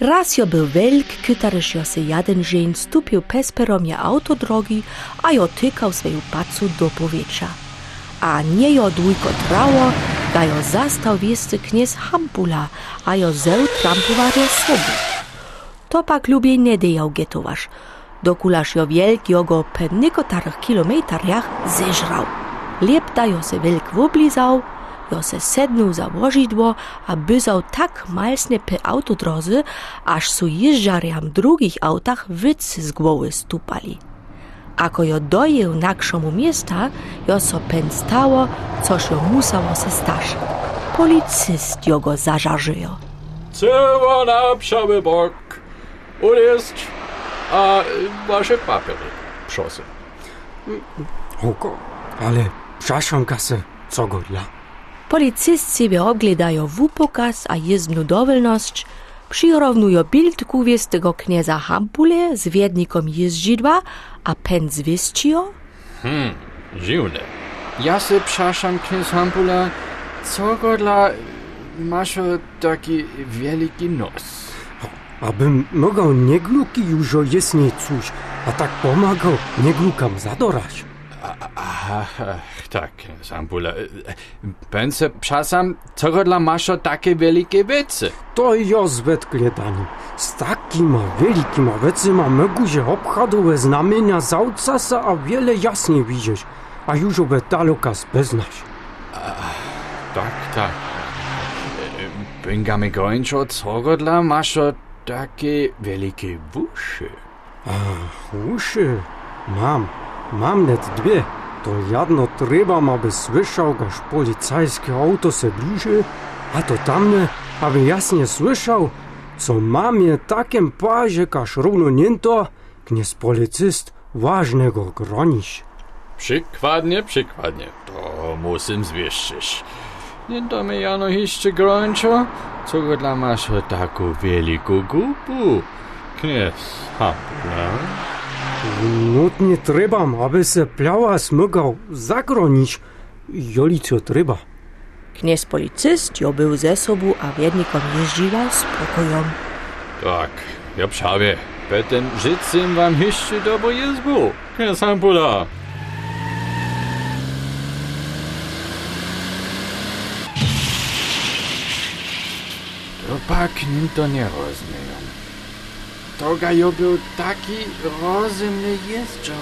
Raz jo był wielk, kytaryż jo se jeden dzień stupił pez peromie autodrogi, a jo tykał swoją pacu do powietrza. A nie jo dwójko trało, da jo zastał wiescy kniez Hampula, a jo zeł trampowa do sobu. To pak lubię nie dejał getowasz. Dokulaż jo wielk jogo pe niekotarych kilometrach zeżrał. Lep da jo se wielk woblizał, jo se sednął za łożidło, a byzał tak malsnie pe autodrozy, aż su jeżdżariam drugich autach wycy z głowy stupali. Ako jo dojeł na krzomu miasta, jo so pen stało, coż jo musało se stać. Policyst jo go zażarzyjo. Cyła na psiały bok. Uliest, a wasze papiery, proszę. Oko, ale przepraszam kasę, co go dla? Policyst sobie oglądają wupokaz a jezdnu dowolność, przyrównują bild kuwies tego knieza Hampule z wiednikom jeździdła, a pen zwieścio? Hmm, dziwne. Ja se przepraszam, kniez Hampula, co go dla masz taki wielki nos? Abym mogał nie gluki już o jesnie coś, a tak pomagał nie glukam zadorać. Aha, tak, Hampula. Pense, przepraszam, co go dla masz takie wielkie wiece? To ja zwetkle dani. Z takima wielkima wecyma mogу się obchadowe znamienia zaucasa, a wiele jasnie widzieć, a już obe dalokas beznać. Tak, tak. Bingamy gończo, co go dla masz takie wielkie wuszy? Uszy, mam, mam net dwie. To jedno trzeba, aby słyszał, gaż policajskie auto se bliży, a to tamne, aby jasnie słyszał, co mamie takim pazie, każ równo niento, kniez policyst ważnego gronić. Przykładnie, przykładnie. To musim zwieszczyć. Nie to mi jano jeszcze grończo, Co go dla masz taką wielką gupu? kniez Hampula. Nutnie trzeba, aby se plała smygał zagronić. Joli co trzeba. Kniez policyst był ze sobą, a wiednikom jeździła spokojem. Tak, ja prawie. Potem życiem wam jeszcze dobro jezbu, kniez Hampula. To pak nim to nie rozumiem. To ga jo był taki rozumny jeździor.